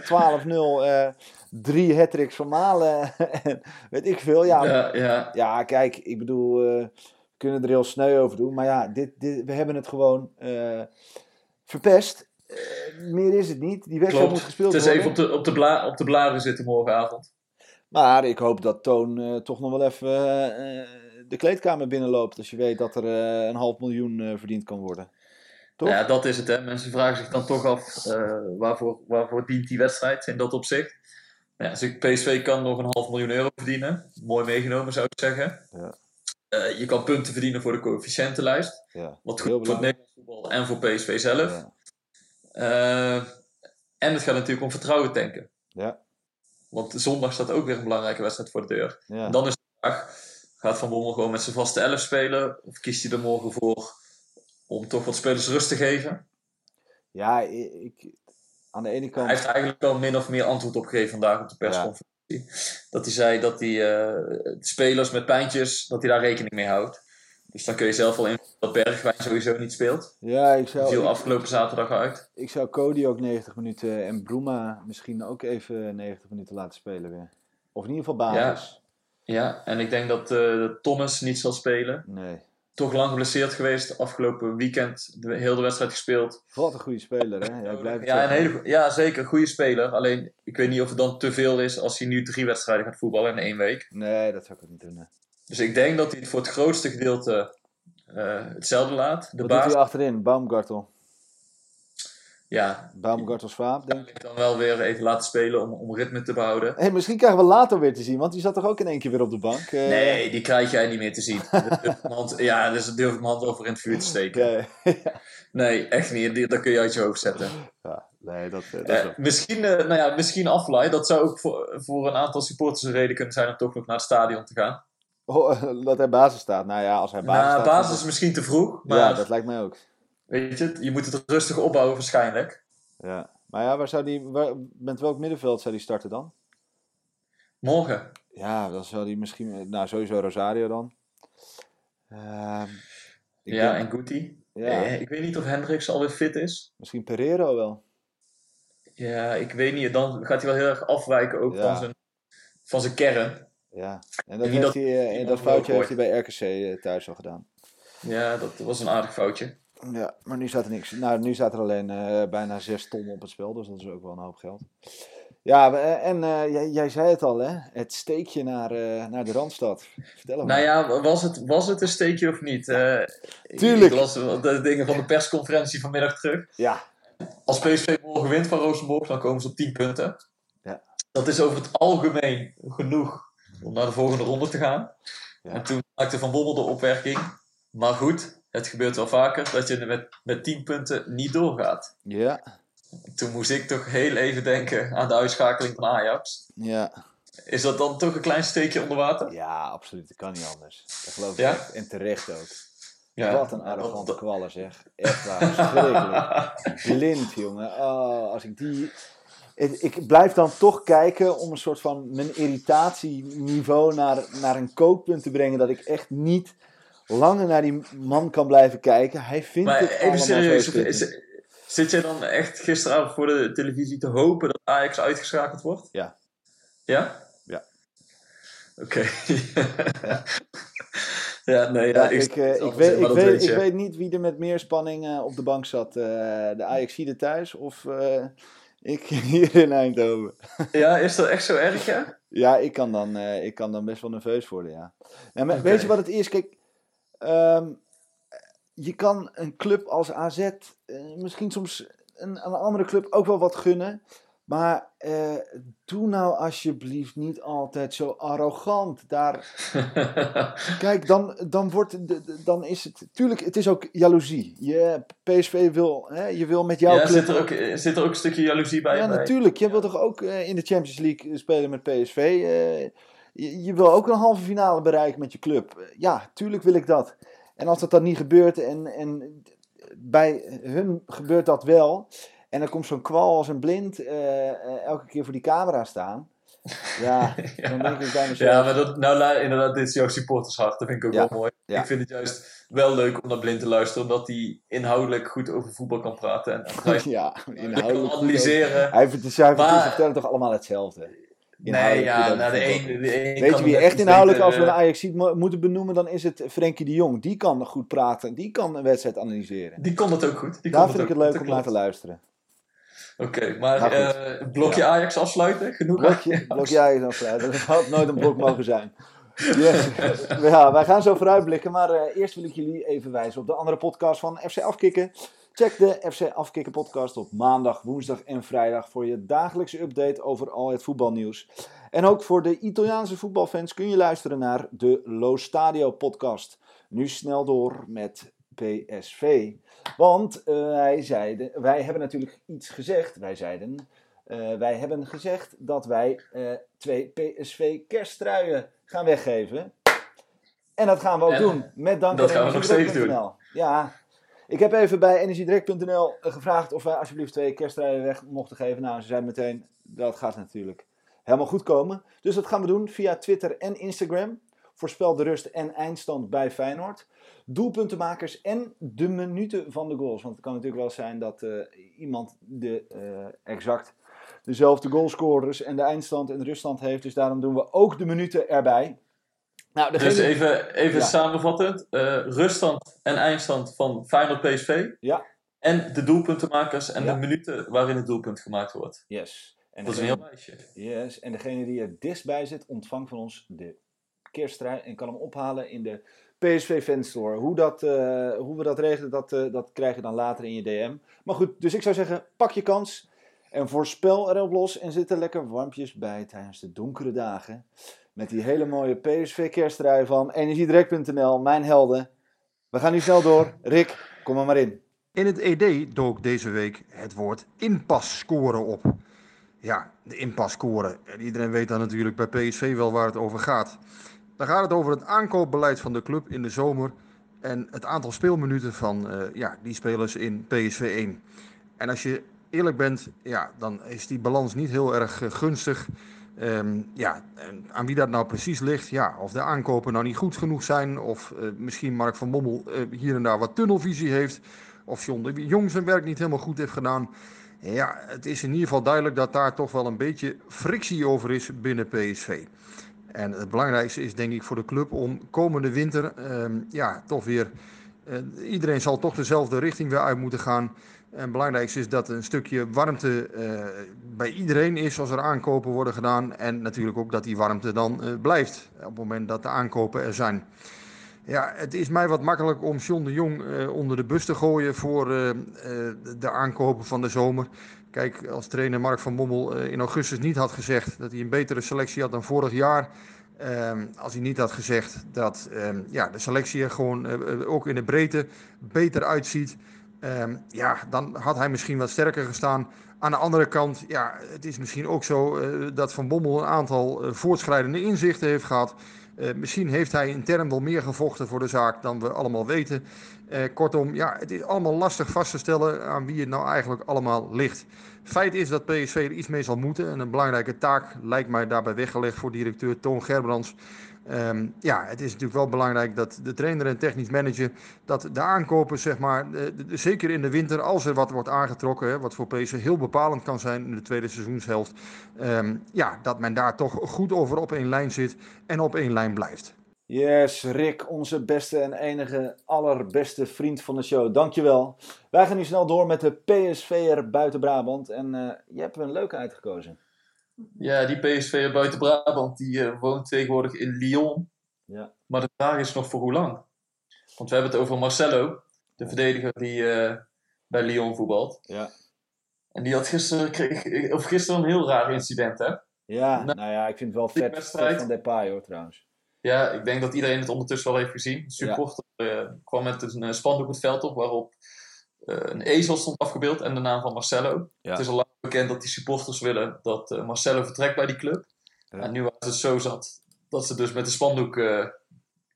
12-0. Uh, drie hat-tricks van Malen. <laughs> weet ik veel. Ja, ja, ja. ja kijk, ik bedoel, uh, we kunnen er heel sneu over doen. Maar ja, dit, dit, we hebben het gewoon uh, verpest. Uh, meer is het niet. Die wedstrijd moet gespeeld worden. Het is worden. even op de, op, de bla, op de blaren zitten morgenavond. Maar ik hoop dat Toon toch nog wel even de kleedkamer binnenloopt. Als je weet dat er een half miljoen verdiend kan worden. Toch? Ja, dat is het. Hè. Mensen vragen zich dan toch af uh, waarvoor, waarvoor dient die wedstrijd in dat opzicht. Ja, dus PSV kan nog een half miljoen euro verdienen. Mooi meegenomen zou ik zeggen. Ja. Uh, je kan punten verdienen voor de coëfficiëntenlijst. Ja, wat goed voor het Nederlands voetbal en voor PSV zelf. Uh, en het gaat natuurlijk om vertrouwen tanken. Ja. Want zondag staat ook weer een belangrijke wedstrijd voor de deur. En dan is de vraag, Gaat Van Bommel gewoon met zijn vaste elf spelen? Of kiest hij er morgen voor om toch wat spelers rust te geven? Ja, ik, aan de ene kant... Hij heeft eigenlijk al min of meer antwoord op gegeven vandaag op de persconferentie. Dat hij zei dat hij eh, spelers met pijntjes, dat hij daar rekening mee houdt. Dus dan kun je zelf wel in dat Bergwijn sowieso niet speelt. Ja, ik zou, viel afgelopen zaterdag uit. ik zou Cody ook 90 minuten en Bruma misschien ook even 90 minuten laten spelen weer. Of in ieder geval basis. Ja, en ik denk dat eh, Thomas niet zal spelen. Nee. Toch lang geblesseerd geweest. Afgelopen weekend de, heel de wedstrijd gespeeld. Wat een goede speler, hè? Het Ja, een hele, ja, zeker. Goede speler. Alleen, ik weet niet of het dan te veel is als hij nu drie wedstrijden gaat voetballen in één week. Nee, dat zou ik ook niet doen. Dus ik denk dat hij het voor het grootste gedeelte eh, hetzelfde laat. De Wat doet baas, hij achterin? Baumgartel. Ja, Baumgartel Swaap, denk ik. dan wel weer even laten spelen om, om ritme te behouden. Hey, misschien krijgen we later weer te zien, want die zat toch ook in één keer weer op de bank? Eh, Nee, die krijg jij niet meer te zien. Hand- ja, dus daar durf ik mijn hand over in het vuur te steken. Nee, echt niet. Die- Dat kun je uit je hoofd zetten. ja, nee, dat, eh, dat is Eh, wel- misschien, eh, nou ja, misschien aflaai. Dat zou ook voor, voor een aantal supporters een reden kunnen zijn om toch nog naar het stadion te gaan. Oh, <laughs> dat hij basis staat. Nou ja, als hij basis staat... basis is misschien te vroeg, maar Ja, dat lijkt mij ook. Weet je, je moet het rustig opbouwen waarschijnlijk. Ja. Maar ja, waar zou die, waar, met welk middenveld zou die starten dan? Morgen. Ja, dan zou die misschien... Nou, sowieso Rosario dan. Ehm, ik ja, denk- en Guti. ja, Eh, ik weet niet of Hendricks alweer fit is. misschien Pereiro wel. Ja, ik weet niet. Dan gaat hij wel heel erg afwijken ook Ja. van, zijn, van zijn kern. Ja, en dat, heeft dat- hij, eh, en dat foutje heeft hij bij RKC eh, thuis al gedaan. Ja, dat was een aardig foutje. Ja, maar nu staat er niks. Nou, nu staat er alleen eh, bijna 6 ton op het spel, dus dat is ook wel een hoop geld. Ja, eh, en eh, jij, jij zei het al, hè? Het steekje naar, naar de Randstad. Vertel hem Nou maar. ja, was het, was het een steekje of niet? Tuurlijk. Ik las de dingen van de persconferentie vanmiddag terug. Ja, Als PSV morgen wint van Rosenborg, dan komen ze op 10 punten. Ja. Dat is over het algemeen genoeg om naar de volgende ronde te gaan. Ja. En toen maakte Van Bommel de opmerking. Maar goed, het gebeurt wel vaker dat je met, met 10 punten niet doorgaat. ja, Toen moest ik toch heel even denken aan de uitschakeling van Ajax. ja. Is dat dan toch een klein steekje onder water? Ja, absoluut. Dat kan niet anders. Dat geloof ik Ja? echt. En terecht ook. Ja. Wat een arrogante Dat- kwallen, zeg. Echt waar. Verschrikkelijk. <laughs> Blind, jongen. Oh, als ik die... Ik blijf dan toch kijken om een soort van mijn irritatieniveau naar, naar een kookpunt te brengen. Dat ik echt niet langer naar die man kan blijven kijken. Hij vindt Maar het even serieus, is- zit jij dan echt gisteravond voor de televisie te hopen dat Ajax uitgeschakeld wordt? Ja. Ja? Ja. Oké. Ja. <laughs> ja, nee, ja, Ja, ik, snap eh, ik, weet, ik, weet, ik weet niet wie er met meer spanning eh, op de bank zat. eh, de Ajaxide thuis of <laughs> ik hier in Eindhoven. <laughs> Ja, is dat echt zo erg, ja? Ja, ik kan dan, ik kan dan best wel nerveus worden, ja. Nou, maar. Weet je wat het is? Kijk, ehm, je kan een club als AZ eh, misschien soms een, een andere club ook wel wat gunnen. Maar eh, doe nou alsjeblieft niet altijd zo arrogant. Daar, <laughs> kijk, dan, dan, wordt, de- dan is het... Tuurlijk, het is ook jaloezie. Je, PSV wil, hè, je wil met jouw ja, club... zit er, ook, zit er ook een stukje jaloezie bij? Ja, bij- natuurlijk. Je wilt toch ook eh, in de Champions League spelen met PSV? Je, je wil ook een halve finale bereiken met je club. Ja, tuurlijk wil ik dat. En als dat dan niet gebeurt en, en bij hun gebeurt dat wel... en dan komt zo'n kwal als een blind eh, eh, elke keer voor die camera staan... <laughs> Ja, dan denk ik bij mezelf... Ja, maar dat, nou, inderdaad, dit is jouw supportershart. Dat vind ik ook Ja. wel mooi. Ja. Ik vind het juist wel leuk om naar Blind te luisteren, omdat hij inhoudelijk goed over voetbal kan praten. En <laughs> hij ja, inhoudelijk analyseren. Hij vertellen toch allemaal hetzelfde? Nee, ja, nou, de een, voetbal. de een Weet je wie echt inhoudelijk, als we een eh, Ajax mo- moeten benoemen, dan is het Frenkie de Jong. Die kan goed praten, die kan een wedstrijd analyseren. Die kon dat ook goed. Die Daar kon vind ik het leuk om naar te luisteren. Oké, maar Nou, eh, blokje Ajax afsluiten? Genoeg Blokje, <laughs> Ajax? blok jij dan vooruit. Dat had nooit een blok mogen zijn. Yes. Ja, wij gaan zo vooruitblikken, maar eh, eerst wil ik jullie even wijzen op de andere podcast van FC Afkikken. Check de FC Afkikken podcast op maandag, woensdag en vrijdag voor je dagelijkse update over al het voetbalnieuws. En ook voor de Italiaanse voetbalfans kun je luisteren naar de Lo Stadio podcast. Nu snel door met PSV. Want eh, wij, zeiden, wij hebben natuurlijk iets gezegd. Wij zeiden, eh, wij hebben gezegd dat wij eh, twee PSV kerststruien gaan weggeven. En dat gaan we ook En doen. Met dank dat aan gaan we nog steeds energiedirect.nl. Ja. Ik heb even bij energiedirect.nl gevraagd of wij alsjeblieft twee kerstrijden weg mochten geven. Nou, ze zeiden meteen, dat gaat natuurlijk helemaal goed komen. Dus dat gaan we doen via Twitter en Instagram. Voorspel de rust en eindstand bij Feyenoord. Doelpuntenmakers en de minuten van de goals. Want het kan natuurlijk wel zijn dat eh, iemand de, eh, exact dezelfde goalscorers en de eindstand en de ruststand heeft. Dus daarom doen we ook de minuten erbij. Nou, degene... Dus even, even Ja. samenvattend. eh, ruststand en eindstand van Feyenoord PSV. Ja. En de doelpuntenmakers en Ja. de minuten waarin het doelpunt gemaakt wordt. Yes. En Dat is een heel lijstje. Yes, en degene die er dichtst bij zit, ontvangt van ons de kersttrui en kan hem ophalen in de PSV Fanstore. Hoe, dat, eh, hoe we dat regelen, dat, eh, dat krijg je dan later in je DM. Maar goed, dus ik zou zeggen, pak je kans en voorspel erop los en zit er lekker warmpjes bij tijdens de donkere dagen. Met die hele mooie PSV kersttrui van energiedirect.nl, mijn helden. We gaan nu snel door. Rick, kom er maar in. In het ED dook deze week het woord inpasscoren op. Ja, de inpasscoren. En iedereen weet dan natuurlijk bij PSV wel waar het over gaat. Dan gaat het over het aankoopbeleid van de club in de zomer en het aantal speelminuten van eh, ja, die spelers in PSV 1. En als je eerlijk bent, ja, dan is die balans niet heel erg eh, gunstig. Ehm, ja, aan wie dat nou precies ligt, ja, of de aankopen nou niet goed genoeg zijn, of eh, misschien Mark van Bommel eh, hier en daar wat tunnelvisie heeft, of John de Jong zijn werk niet helemaal goed heeft gedaan. Ja, het is in ieder geval duidelijk dat daar toch wel een beetje frictie over is binnen PSV. En het belangrijkste is denk ik voor de club om komende winter, ehm, ja, toch weer, eh, iedereen zal toch dezelfde richting weer uit moeten gaan. En het belangrijkste is dat een stukje warmte eh, bij iedereen is als er aankopen worden gedaan. En natuurlijk ook dat die warmte dan eh, blijft op het moment dat de aankopen er zijn. Ja, het is mij wat makkelijk om John de Jong eh, onder de bus te gooien voor de aankopen van de zomer. Kijk, als trainer Mark van Bommel in augustus niet had gezegd dat hij een betere selectie had dan vorig jaar. ehm, als hij niet had gezegd dat ehm, ja, de selectie er gewoon ook in de breedte beter uitziet. Ehm, ja, dan had hij misschien wat sterker gestaan. Aan de andere kant, ja, het is misschien ook zo eh, dat Van Bommel een aantal eh, voortschrijdende inzichten heeft gehad. Eh, misschien heeft hij intern wel meer gevochten voor de zaak dan we allemaal weten. Kortom, ja, het is allemaal lastig vast te stellen aan wie het nou eigenlijk allemaal ligt. Feit is dat PSV er iets mee zal moeten. En een belangrijke taak lijkt mij daarbij weggelegd voor directeur Toon Gerbrands. Ehm, ja, het is natuurlijk wel belangrijk dat de trainer en technisch manager, dat de aankopen, zeg maar, eh, zeker in de winter, als er wat wordt aangetrokken, wat voor PSV heel bepalend kan zijn in de tweede seizoenshelft, ehm, ja, dat men daar toch goed over op één lijn zit en op één lijn blijft. Yes, Rick, onze beste en enige allerbeste vriend van de show. Dankjewel. Wij gaan nu snel door met de PSV'er buiten Brabant. En eh, je hebt een leuke uitgekozen. Ja, die PSV buiten Brabant, die eh, woont tegenwoordig in Lyon. Ja. Maar de vraag is nog voor hoe lang? Want we hebben het over Marcelo, de verdediger die eh, bij Lyon voetbalt. Ja. En die had gisteren, kreeg, of gisteren een heel raar incident, hè? Ja, Nou, nou ja, ik vind het wel vet, wedstrijd- vet van Depay hoor trouwens. Ja, ik denk dat iedereen het ondertussen wel heeft gezien. De supporter eh, kwam met een eh, spandoek het veld op waarop eh, een ezel stond afgebeeld en de naam van Marcelo. Ja. Het is al lang bekend dat die supporters willen dat eh, Marcelo vertrekt bij die club. Ja. En nu was het zo zat dat ze dus met de spandoek eh,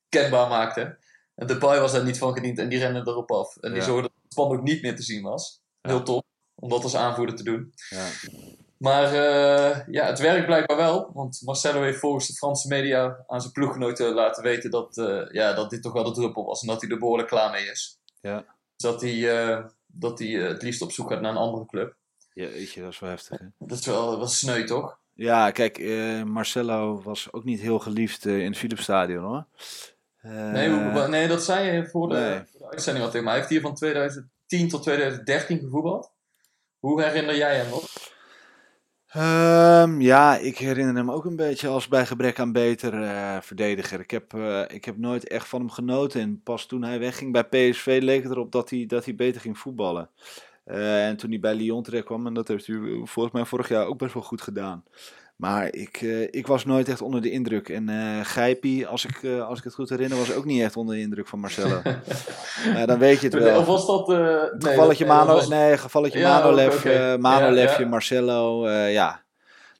kenbaar maakten. En Depay was daar niet van gediend en die rende erop af. En die Ja. zorgde dat het spandoek niet meer te zien was. Heel top, om dat als aanvoerder te doen. Ja. Maar eh, ja, het werkt blijkbaar wel. Want Marcelo heeft volgens de Franse media aan zijn ploeggenoten laten weten dat, eh, ja, dat dit toch wel de druppel was. En dat hij er behoorlijk klaar mee is. Ja. Dat hij, eh, dat hij eh, het liefst op zoek gaat naar een andere club. Jeetje, dat is wel heftig hè. Dat is wel, wel sneu, toch? Ja, kijk, eh, Marcelo was ook niet heel geliefd in het Philipsstadion hoor. Nee, nee, dat zei je voor de, nee. voor de uitzending al tegen mij. Hij heeft hier van 2010 tot 2013 gevoetbald. Hoe herinner jij hem nog? Ehm, ja, ik herinner hem ook een beetje als bij gebrek aan beter eh, verdediger. Ik heb, eh, ik heb nooit echt van hem genoten. En pas toen hij wegging bij PSV leek het erop dat hij, dat hij beter ging voetballen. Eh, en toen hij bij Lyon terecht kwam, en dat heeft hij volgens mij vorig jaar ook best wel goed gedaan. Maar ik, eh, ik was nooit echt onder de indruk. En eh Gijpie, als ik, eh, als ik het goed herinner, was ook niet echt onder de indruk van Marcelo. <laughs> Nou, dan weet je het wel. Of was dat... nee, Gevalletje dat- Mano, was- nee, gevalletje Ja, Ja, ja. Marcelo, ja.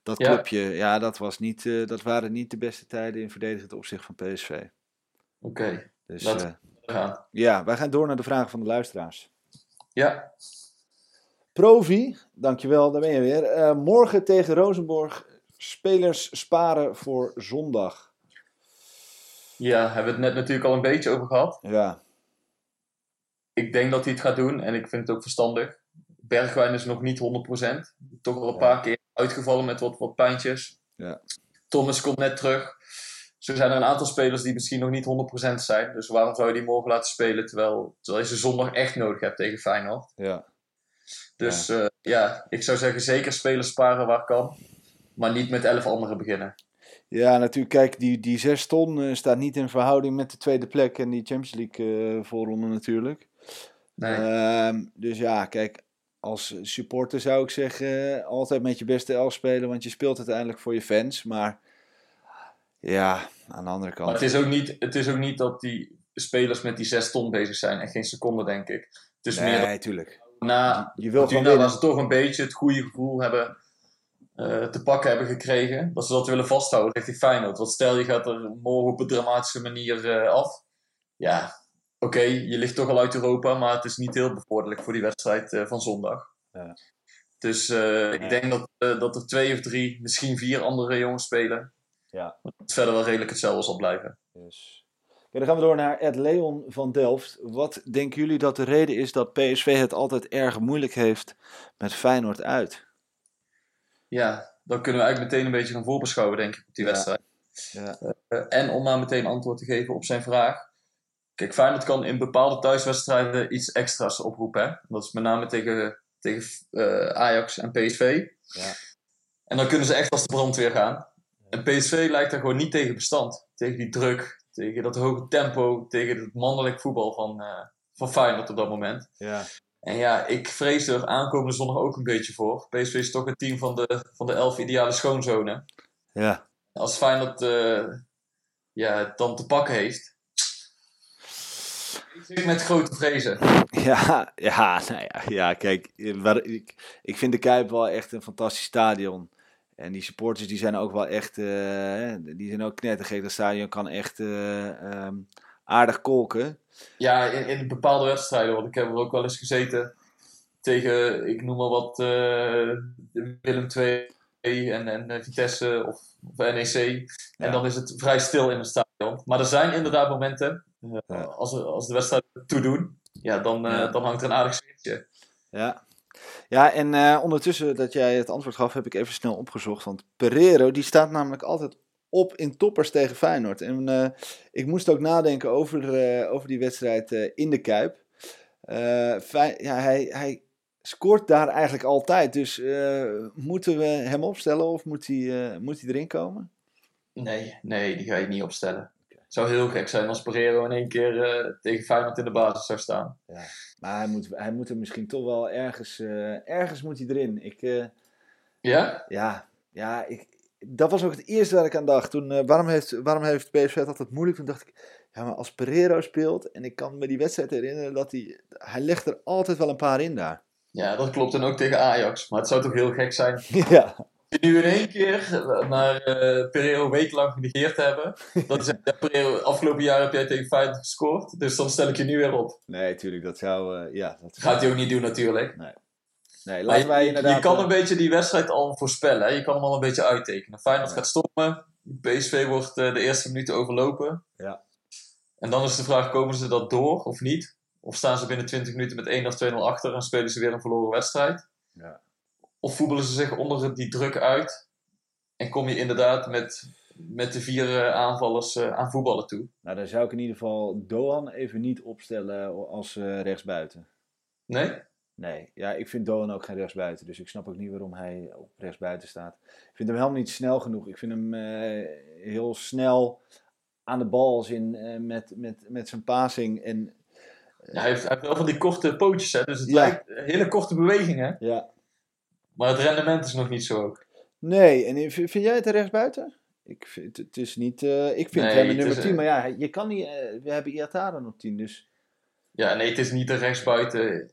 Dat Ja. clubje, ja, dat, was niet, dat waren niet de beste tijden in verdedigend opzicht van PSV. Oké, Dus gaan. ja, wij gaan door naar de vragen van de luisteraars. Ja, Provi, dankjewel, daar ben je weer. Morgen tegen Rosenborg. Spelers sparen voor zondag. ja, hebben we het net natuurlijk al een beetje over gehad. Ja, Ik denk dat hij het gaat doen en ik vind het ook verstandig. Bergwijn is nog niet 100%. Toch al een Ja. paar keer uitgevallen met wat, wat pijntjes. Ja. Thomas komt net terug. Zo zijn er een aantal spelers die misschien nog niet 100% zijn. Dus waarom zou je die morgen laten spelen terwijl, terwijl je ze zondag echt nodig hebt tegen Feyenoord? ja. Dus ja. ja, ik zou zeggen zeker spelers sparen waar kan. Maar niet met 11 anderen beginnen. Ja, natuurlijk, kijk, die, die zes ton eh, staat niet in verhouding met de tweede plek en die Champions League eh, voorronde natuurlijk. Nee. Ehm, dus ja, kijk, als supporter zou ik zeggen, altijd met je beste elf spelen, want je speelt uiteindelijk voor je fans. Maar ja, aan de andere kant. Maar het is, ook niet, het is ook niet dat die spelers met die 6 ton bezig zijn. En geen seconde, denk ik. Het is meer nee, tuurlijk. na Je wil Fortuna waar ze toch een beetje het goede gevoel hebben eh, te pakken hebben gekregen. Dat ze dat willen vasthouden richting Feyenoord. Want stel je gaat er morgen op een dramatische manier eh, af. Ja, oké, je ligt toch al uit Europa. Maar het is niet heel bevorderlijk voor die wedstrijd eh, van zondag. Ja. Dus ik denk dat, dat er twee of drie, misschien vier andere jongens spelen. Ja. Het verder wel redelijk hetzelfde zal blijven. Oké, dan gaan we door naar Ed Leon van Delft. Wat denken jullie dat de reden is dat PSV het altijd erg moeilijk heeft met Feyenoord uit? Ja, dan kunnen we eigenlijk meteen een beetje gaan voorbeschouwen, denk ik, op die Ja. wedstrijd. Ja. Eh, en om maar meteen antwoord te geven op zijn vraag. Kijk, Feyenoord kan in bepaalde thuiswedstrijden iets extra's oproepen. Hè? Dat is met name tegen, tegen eh, Ajax en PSV. Ja. En dan kunnen ze echt als de brandweer gaan. En PSV lijkt daar gewoon niet tegen bestand. Tegen die druk, tegen dat hoge tempo, tegen het mannelijk voetbal van, eh van Feyenoord op dat moment. Ja. En ja, ik vrees er aankomende zondag ook een beetje voor. PSV is toch het team van de, van de elf ideale schoonzonen. Ja. Als Feyenoord eh ja, het dan te pakken heeft. Ik zit met grote vrezen. Ja, ja, nou ja, ja kijk, waar, ik, ik vind de Kuip wel echt een fantastisch stadion. En die supporters die zijn ook wel echt, eh, die zijn ook knettergek. Dat stadion kan echt eh, ehm, aardig kolken. Ja, in, in bepaalde wedstrijden, want ik heb er ook wel eens gezeten tegen, ik noem maar wat, eh, Willem II en, en eh, Vitesse of, of NEC. Ja. En dan is het vrij stil in het stadion. Maar er zijn inderdaad momenten, eh, Ja. als, er- als de wedstrijd toedoen, ja, dan, Ja. dan hangt er een aardig sfeertje. Ja, ja en ondertussen dat jij het antwoord gaf, heb ik even snel opgezocht. Want Pereiro, die staat namelijk altijd op in toppers tegen Feyenoord. En eh, ik moest ook nadenken over, eh, over die wedstrijd eh, in de Kuip. Fey- ja, hij, hij scoort daar eigenlijk altijd. Dus moeten we hem opstellen of moet hij, moet hij erin komen? Nee, nee, die ga je niet opstellen. Het zou heel gek zijn als Pereiro in één keer tegen Feyenoord in de basis zou staan. Maar hij moet, hij moet er misschien toch wel ergens, ergens moet hij erin. Ik, Ja? Ja, ja ik, dat was ook het eerste waar ik aan dacht. Toen, eh, waarom, heeft, waarom heeft PSV altijd moeilijk? Toen dacht ik, ja, maar als Pereiro speelt, en ik kan me die wedstrijd herinneren, dat hij, hij legt er altijd wel een paar in daar. Ja, dat klopt dan ook tegen Ajax. Maar het zou toch heel gek zijn <laughs> ja, nu in één keer naar eh Pereiro wekenlang genegeerd hebben. Dat <laughs> is, ja, Pereiro, afgelopen jaar heb jij tegen Feyenoord gescoord. Dus dan stel ik je nu weer op. nee, tuurlijk, dat zou, eh, ja. Dat Gaat hij ook niet doen natuurlijk. Nee, Maar laten wij je, inderdaad... je kan eh, een beetje die wedstrijd al voorspellen. Hè? Je kan hem al een beetje uittekenen. Feyenoord Ja. gaat stoppen. PSV wordt eh, de eerste minuten overlopen. Ja. En dan is de vraag, komen ze dat door of niet? Of staan ze binnen 20 minuten met 1 of 2-0 achter en spelen ze weer een verloren wedstrijd? Ja. Of voetballen ze zich onder die druk uit en kom je inderdaad met, met de vier eh, aanvallers aan voetballen toe? Nou, dan zou ik in ieder geval Doan even niet opstellen als rechtsbuiten. Nee? Nee, ja, ik vind Doan ook geen rechtsbuiten. Dus ik snap ook niet waarom hij op rechtsbuiten staat. Ik vind hem helemaal niet snel genoeg. Ik vind hem eh, heel snel aan de bal als in eh, met, met, met zijn passing. En Ja, hij, heeft, hij heeft wel van die korte pootjes, hè? dus het Ja. lijkt hele korte bewegingen. ja, Maar het rendement is nog niet zo hoog. nee. En vind jij het een rechtsbuiten? Ik vind het is niet. eh, ik vind Nee, hem een nummer is 10. een- Maar ja, je kan niet. eh, we hebben Iataren op 10. Dus Ja, nee, het is niet de rechtsbuiten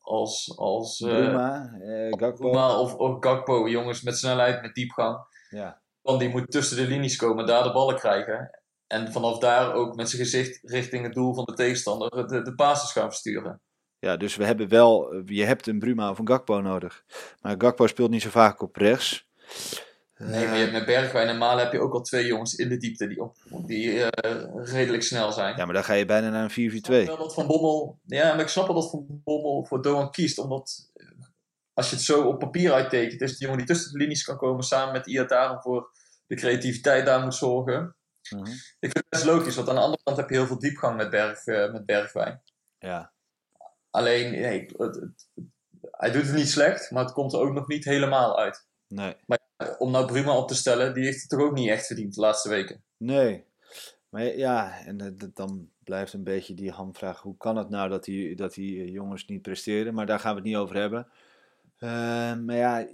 als, als eh, Bruma, eh, Gakpo. Bruma of, of Gakpo, jongens met snelheid, met diepgang. Ja, Want die moet tussen de linies komen, daar de ballen krijgen. en vanaf daar ook met zijn gezicht richting het doel van de tegenstander de, de passes gaan versturen. Ja, dus we hebben wel, je hebt een Bruma of een Gakpo nodig. Maar Gakpo speelt niet zo vaak op rechts. Nee, maar je hebt met Bergwijn en Malen heb je ook al twee jongens in de diepte die, op, die eh, redelijk snel zijn. Ja, maar dan ga je bijna naar een 4-4-2. Ik snap wel dat Van Bommel, ja, maar ik snap wel dat Van Bommel voor Doan kiest, omdat eh, als je het zo op papier uittekent, is de jongen die tussen de linies kan komen samen met Iataren voor de creativiteit daar moet zorgen. Mhm. Ik vind het best logisch, want aan de andere kant heb je heel veel diepgang met, Berg, eh, met Bergwijn. Ja. Alleen, nee, het- het- het- hij doet het niet slecht, maar het komt er ook nog niet helemaal uit. Nee. Om nou Bruma op te stellen, die heeft het toch ook niet echt verdiend de laatste weken. Nee. Maar ja, en eh, dan blijft een beetje die hamvraag. Hoe kan het nou dat die, dat die eh, jongens niet presteren? Maar daar gaan we het niet over hebben. Eh, maar ja,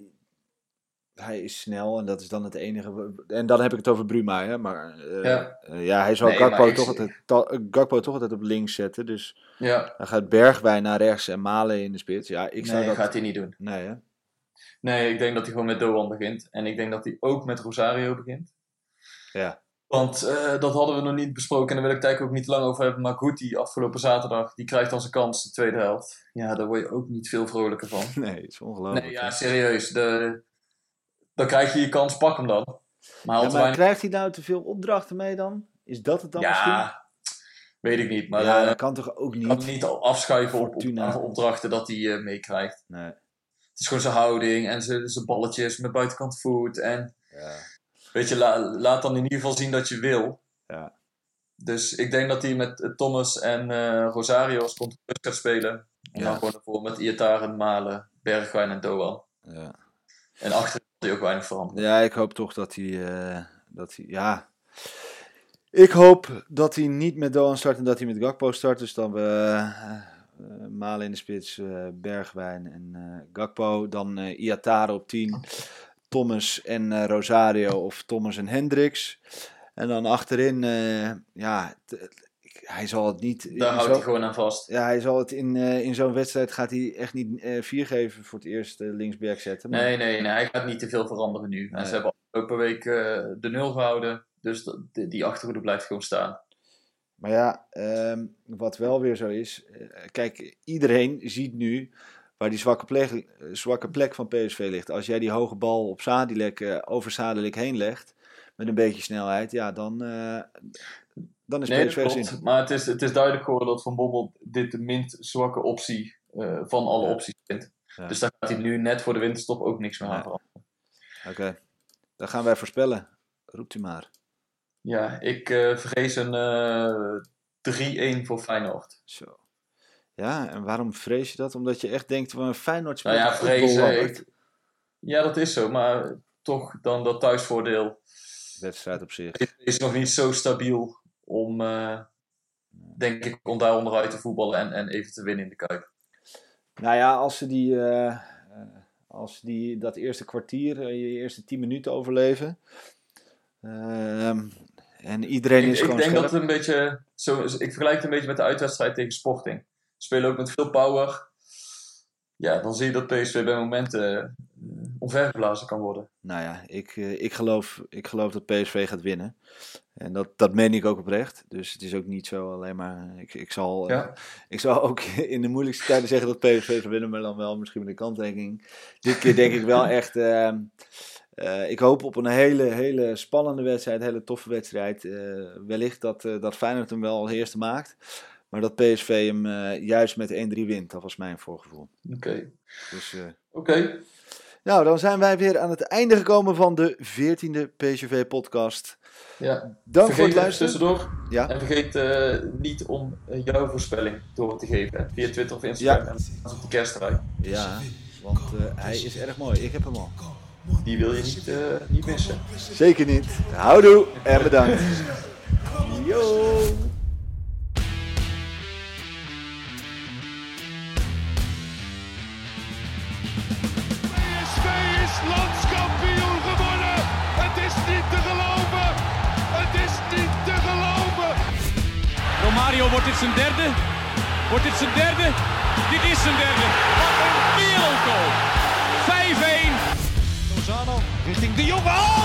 hij is snel en dat is dan het enige. En dan heb ik het over Bruma, hè. Maar eh, Ja. eh, ja, hij zal Nee, Gakpo, ik toch altijd, ta- eh, Gakpo toch altijd op links zetten. Dus Ja, dan gaat Bergwijn naar rechts en Malen in de spits. Ja, ik zou nee, dat... gaat hij niet doen. Nee, hè? Nee, ik denk dat hij gewoon met Doan begint. En ik denk dat hij ook met Rosario begint. Ja. Want eh, dat hadden we nog niet besproken en daar wil ik eigenlijk ook niet lang over hebben. Maar Guti afgelopen zaterdag, die krijgt dan zijn kans de tweede helft. Ja, daar word je ook niet veel vrolijker van. <laughs> Nee, het is ongelooflijk. Nee, ja, serieus. De, dan krijg je je kans, pak hem dan. Maar, Ja, al te maar weinig- krijgt hij nou te veel opdrachten mee dan? Is dat het dan misschien? ja, weet ik niet. Maar ja, eh, dat kan toch ook ik kan niet? niet al afschuiven op, op, opdrachten dat hij eh, meekrijgt. Nee. Het is gewoon zijn houding en zijn, zijn balletjes met buitenkant voet. En Ja. weet je, la- laat dan in ieder geval zien dat je wil. Ja. Dus ik denk dat hij met Thomas en eh, Rosario als controleur gaat spelen. En dan gewoon ervoor met Iataren, Malen, Bergwijn en Doan. Ja. En achter hij ook weinig veranderen. ja, ik hoop toch dat hij, eh, dat hij... Ja. Ik hoop dat hij niet met Doan start en dat hij met Gakpo start. Dus dan we eh, Malen in de spits, eh, Bergwijn en eh, Gakpo. Dan eh Iatare op 10. Thomas en eh, Rosario of Thomas en Hendricks. En dan achterin, eh, ja, hij zal het niet... Daar houdt hij gewoon aan vast. Ja, hij zal het in, eh, in zo'n wedstrijd gaat hij echt niet eh vier geven voor het eerst eh, linksback zetten. Maar, Nee, nee, nee, hij gaat niet te veel veranderen nu. En ze hebben afgelopen week eh, de nul gehouden. Dus die achterhoede blijft gewoon staan. Maar ja, ehm, wat wel weer zo is. eh, kijk, iedereen ziet nu waar die zwakke plek, eh, zwakke plek van PSV ligt. Als jij die hoge bal op Sadilek, eh, over Sadilek heen legt, met een beetje snelheid, ja, dan, dan is Nee, dat PSV zin. klopt. Maar het is, het is duidelijk geworden dat Van Bommel dit de minst zwakke optie van alle Ja. opties vindt. Ja. Dus daar gaat hij nu net voor de winterstop ook niks meer aan veranderen. Oké, dan gaan wij voorspellen. Roept u maar. Ja, ik eh, vrees een eh 3-1 voor Feyenoord. Zo. Ja, en waarom vrees je dat? Omdat je echt denkt, van Feyenoord speelt Nou ja, vrezen. Ik- Ja, dat is zo. Maar toch dan dat thuisvoordeel Wedstrijd op zich. is, is nog niet zo stabiel om, eh, denk ik, om daar onderuit te voetballen en, en even te winnen in de Kuip. Nou ja, als ze die, als die dat eerste kwartier, je eerste tien minuten overleven. ehm, en iedereen Ik, is ik gewoon denk scherp. dat het een beetje, zo, ik vergelijk het een beetje met de uitwedstrijd tegen Sporting. Spelen ook met veel power. Ja, dan zie je dat PSV bij momenten eh, omvergeblazen kan worden. Nou ja, ik, eh, ik, geloof, ik geloof dat PSV gaat winnen. En dat, dat meen ik ook oprecht. Dus het is ook niet zo alleen maar... Ik, ik, zal, eh, Ja. ik zal ook <laughs> in de moeilijkste tijden zeggen dat PSV gaat winnen, maar dan wel misschien met een kanttekening. Dit keer denk ik wel <laughs> echt... ehm, eh, ik hoop op een hele, hele spannende wedstrijd, een hele toffe wedstrijd. Eh, wellicht dat, eh, dat Feyenoord hem wel als eerste maakt. Maar dat PSV hem juist met 1-3 wint. Dat was mijn voorgevoel. Oké. Dus, Oké. nou, dan zijn wij weer aan het einde gekomen van de 14e PSV-podcast. Ja. Dank voor het luisteren. tussendoor. Ja. En vergeet niet om jouw voorspelling door te geven. hè, Via Twitter of Instagram. Ja. En op de kerstrij. Ja, want hij is erg mooi. Ik heb hem al. Die wil je niet, niet missen. Zeker niet. Houdoe en bedankt. Yo. PSV is landskampioen geworden. Het is niet te geloven. Het is niet te geloven. Romario wordt dit zijn derde. Wordt dit zijn derde? Dit is zijn derde. Wat een wereldgoal. 5-1. Lozano richting de Jong. Oh!